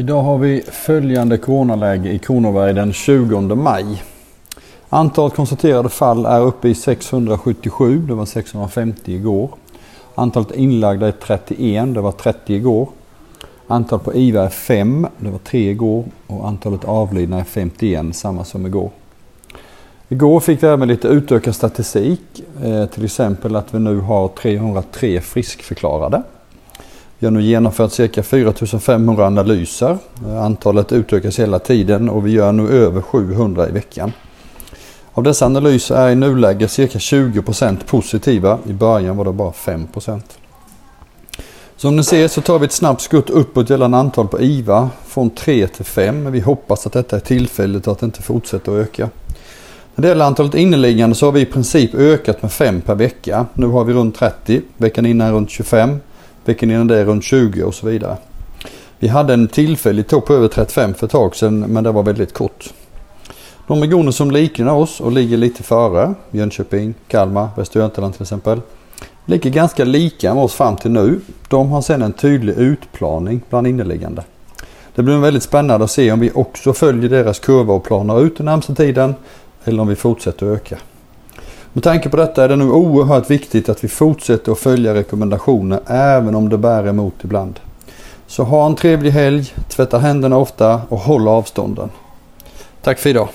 Idag har vi följande coronaläge i Kronoberg den 20 maj. Antalet konstaterade fall är uppe i 677, det var 650 igår. Antalet inlagda är 31, det var 30 igår. Antalet på IVA är 5, det var 3 igår. Och antalet avlidna är 51, samma som igår. Igår fick vi även lite utökad statistik, eh, till exempel att vi nu har 303 friskförklarade. Vi har nu genomfört cirka 4500 analyser. Antalet utökas hela tiden och vi gör nu över 700 i veckan. Av dessa analyser är i nuläget cirka 20% positiva. I början var det bara 5%. Som ni ser så tar vi ett snabbt skutt uppåt gällande antal på IVA från 3 till 5. Vi hoppas att detta är tillfälligt och att det inte fortsätter att öka. När det gäller antalet inneliggande så har vi i princip ökat med 5 per vecka. Nu har vi runt 30, veckan innan runt 25 Veckan innan det runt 20 och så vidare. Vi hade en tillfällig topp på över 35 för ett tag sedan men det var väldigt kort. De regioner som liknar oss och ligger lite före, Jönköping, Kalmar, Västra Götaland till exempel, ligger ganska lika med oss fram till nu. De har sedan en tydlig utplaning bland inneliggande. Det blir väldigt spännande att se om vi också följer deras kurva och planar ut den närmsta tiden eller om vi fortsätter att öka. Med tanke på detta är det nu oerhört viktigt att vi fortsätter att följa rekommendationer även om det bär emot ibland. Så ha en trevlig helg, tvätta händerna ofta och håll avstånden. Tack för idag.